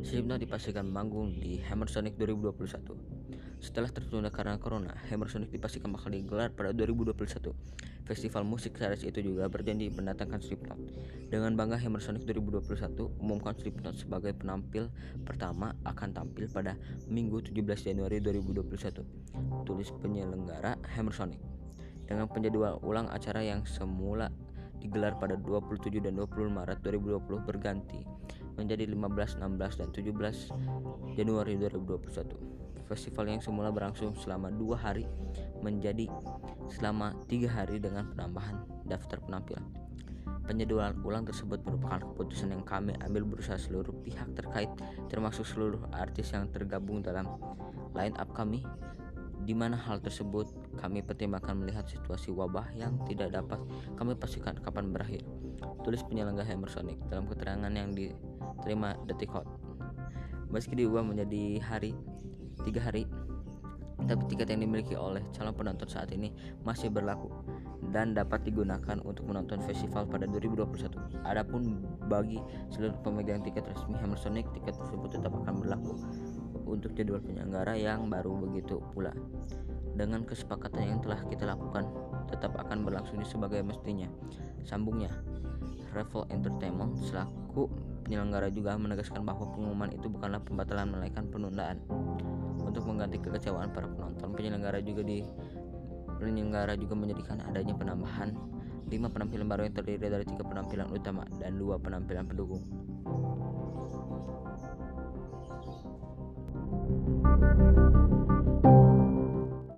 Slipknot dipastikan manggung di Hammersonic 2021. Setelah tertunda karena corona, Hammersonic dipastikan bakal digelar pada 2021. Festival musik series itu juga berjanji mendatangkan Slipknot. Dengan bangga Hammersonic 2021 umumkan Slipknot sebagai penampil pertama akan tampil pada Minggu 17 Januari 2021. Tulis penyelenggara Hammersonic. Dengan penjadwal ulang acara yang semula digelar pada 27 dan 20 Maret 2020 berganti menjadi 15, 16, dan 17 Januari 2021. Festival yang semula berlangsung selama dua hari menjadi selama tiga hari dengan penambahan daftar penampilan. Penjadwalan ulang tersebut merupakan keputusan yang kami ambil berusaha seluruh pihak terkait termasuk seluruh artis yang tergabung dalam line up kami di mana hal tersebut kami pertimbangkan melihat situasi wabah yang tidak dapat kami pastikan kapan berakhir. Tulis penyelenggara Hammersonic dalam keterangan yang diterima Detik Hot. Meski diubah menjadi hari tiga hari, tapi tiket yang dimiliki oleh calon penonton saat ini masih berlaku dan dapat digunakan untuk menonton festival pada 2021. Adapun bagi seluruh pemegang tiket resmi Hammersonic, tiket tersebut tetap akan berlaku untuk jadwal penyelenggara yang baru begitu pula. Dengan kesepakatan yang telah kita lakukan, tetap akan berlangsung sebagai mestinya. Sambungnya, Revel Entertainment selaku penyelenggara juga menegaskan bahwa pengumuman itu bukanlah pembatalan melainkan penundaan. Untuk mengganti kekecewaan para penonton, penyelenggara juga di penyelenggara juga menjadikan adanya penambahan 5 penampilan baru yang terdiri dari tiga penampilan utama dan dua penampilan pendukung. Thank you.